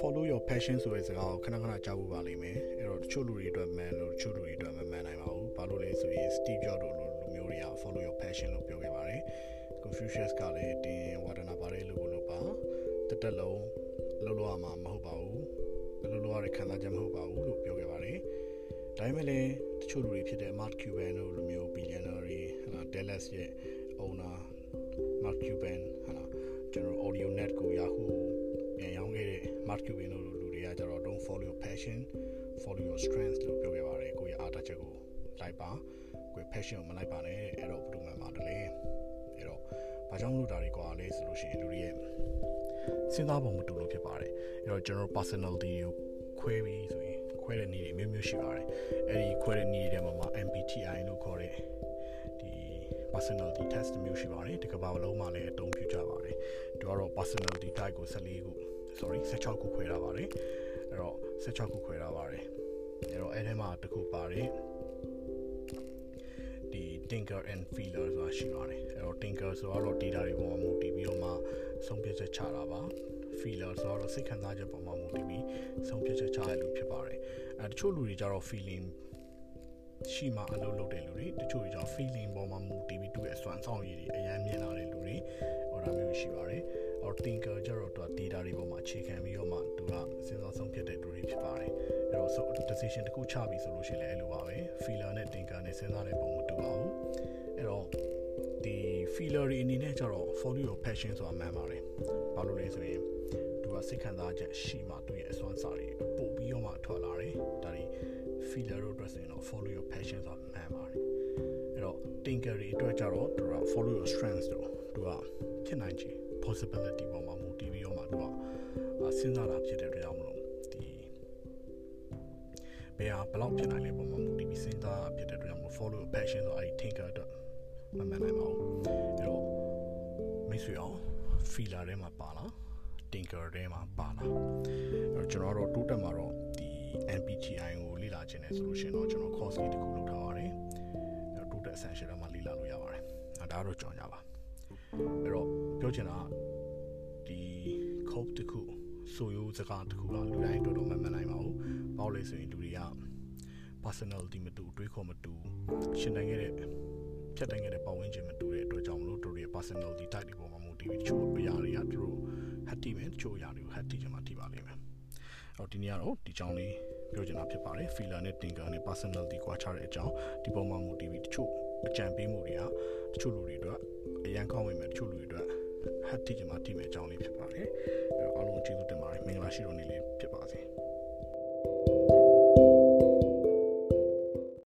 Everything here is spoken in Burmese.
follow your passion ဆိုတဲ့စကားကိုခဏခဏကြားဖို့ပါလိမ့်မယ်အဲ့တော့တချို့လူတွေအတွက် man လို့တချို့လူတွေအတွက်မ man နိုင်ပါဘူးဘာလို့လဲဆိုရင် Steve Jobs တို့လိုလူမျိုးတွေက follow your passion လို့ပြောခဲ့ပါတယ် Confucius ကလည်းတင်ဝါဒနာပါတယ်လို့လို့ပါတက်တက်လုံးလှုပ်လို့ရမှာမဟုတ်ပါဘူးလှုပ်လို့ရတဲ့ခံစားချက်မဟုတ်ပါဘူးလို့ပြောခဲ့ပါတယ်ဒါပေမဲ့လည်းတချို့လူတွေဖြစ်တဲ့ Mark Cuban တို့လိုမျိုး billionaire တွေဟာ Dallas ရဲ့ owner Mark Cuban ဟာကျွန်တော် AudioNet ကို Yahoo ပြန်ရောင်းခဲ့တဲ့ Mark Cuban တို့လူတွေကကျတော့ don't follow your passion follow your strength လို့ပြောခဲ့ပါတယ်ကိုယ့်ရဲ့အားတက်ချက်ကိုလိုက်ပါကိုယ့် passion ကိုမလိုက်ပါနဲ့အဲ့တော့ဘယ်လိုမှမတလဲအဲ့တော့ဘာကြောင့်လို့ဒါတွေကွာလဲဆိုလို့ရှိရင်လူတွေရဲ့စဉ်းစားပုံမတူလို့ဖြစ်ပါတယ်အဲ့တော့ကျွန်တော် personality ကိုခွဲပြီးဆိုရင်ခွဲတဲ့နည်းတွေမျိုးမျိုးရှိပါတယ်အဲ့ဒီခွဲတဲ့နည်းတွေထဲမှာ MBTI လို့ခေါ်တဲ့ဒီ personality test မျိုးရှိပါတယ်ဒီကမ္ဘာလုံးမှာလည်းအသုံးပြုကြပါတယ်ဒီကတော့ personality type ကို14ခု sorry 16ခုခွဲထားပါတယ်အဲ့တော့16ခုခွဲထားပါတယ်အဲ့တော့အဲ့ထဲမှာတစ်ခုပါတယ်ဒီ tinker and feeler ဆိုတာရှိပါတယ်အဲ့တော့ tinker ဆိုတော့ data တွေပေါ်မှာမူတည်ပြီးတော့မှဆုံးဖြတ်ချက်ချတာပါ feeler ဆိုတော့စိတ်ခံစားချက်ပေါ်မှာမူတည်ပြီးဆုံးဖြတ်ချက်ချရလို့ဖြစ်ပါတယ်အဲတချို့လူတွေကြတော့ feeling ရှိမှအလုပ်လုပ်တဲ့လူတွေတချို့ကြောင့် feeling ပေါ်မှာမူတည်ပြီးသူ့ရဲ့စွမ်းဆောင်ရည်တွေအများမြင်လာတဲ့လူတွေဟောတာမျိုးရှိပါတယ်။ or thinker ကျတော့သူက data တွေပေါ်မှာအခြေခံပြီးတော့မှသူကစဉ်းစားဆုံးဖြတ်တဲ့လူတွေဖြစ်ပါတယ်။အဲ့တော့ so decision တစ်ခုချပြီဆိုလို့ရှိရင်လည်းအဲ့လိုပါပဲ။ feeler နဲ့ thinker နဲ့စဉ်းစားတဲ့ပုံမတူပါဘူး။အဲ့တော့ဒီ feeler တွေအနေနဲ့ကျတော့ follow your passion ဆိုတာမှန်ပါတယ်။ဘာလို့လဲဆိုရင်သူကစိတ်ခံစားချက်ရှိမှသူ့ရဲ့အစွမ်းစားတွေပို့ပြီးတော့မှထွက်လာတယ်။ဒါတွေ feeler တို့အတွက်ဆိုရင်တော့ follow your passion ဆိုတာမှန်ပါတယ်အဲ့တော့ thinker တွေအတွက်ကြတော့သူက follow your strengths တို့သူကဖြစ်နိုင်ချေ possibility ပေါ်မှာမူတည်ပြီးတော့မှသူကစဉ်းစားတာဖြစ်တဲ့အတွက်ကြောင့်မလို့ဒီဘယ်ဟာဘယ်လောက်ဖြစ်နိုင်လဲပေါ်မှာမူတည်ပြီးစဉ်းစားဖြစ်တဲ့အတွက်ကြောင့်မလို့ follow your passion ဆိုအဲ့ဒီ thinker အတွက်မမှန်နိုင်ပါဘူးအဲ့တော့မိတ်ဆွေအောင် feeler ထဲမှာပါလား thinker ထဲမှာပါလားအဲ့တော့ကျွန်တော်တို့တိုးတက်မှာတော့ဒီ MBTI ကိုလေ့လာခြင်းနဲ့ဆိုလို့ရှိရင်တော့ကျွန်တော် course လေးတစ်ခုလုပ်ထားပါတယ်။အဲ total essential မှာလေ့လာလို့ရပါတယ်။အဲဒါတော့ကြောင်ကြပါ။အဲ့တော့ပြောချင်တာဒီ code တစ်ခုဆိုရိုးစကားတစ်ခုကလူတိုင်းတော်တော်မှတ်မှတ်နိုင်ပါဘူး။ဘာလို့လဲဆိုရင်လူတွေက personality မတူတွေးခေါ်မတူရှင်တိုင်းခဲ့တဲ့ဖြတ်တိုင်းခဲ့တဲ့ပတ်ဝန်းကျင်မတူတဲ့အတွက်ကြောင့်မလို့တို့ရဲ့ personality type တွေပေါ်မှာမူတည်ပြီးတချို့အရာတွေကသူတို့ happy မယ်တချို့အရာတွေကို happy ချင်မှထိပါလိမ့်မယ်။ အော်ဒီနေ့ကတော့ဒီကြောင်းလေးပြောချင်တာဖြစ်ပါတယ် feeler နဲ့ thinker နဲ့ personality ကွာခြားတဲ့အကြောင်းဒီပုံမှာမူတည်ပြီးတချို့အကြံပေးမှုတွေကတချို့လူတွေအတွက်အရန်ကောင်းဝင်မယ်တချို့လူတွေအတွက်ဟတ်တီချင်မှတိမဲ့အကြောင်းလေးဖြစ်ပါတယ်အဲတော့အားလုံးကျေးဇူးတင်ပါတယ်မင်္ဂလာရှိတော်နေ့လေးဖြစ်ပါစေ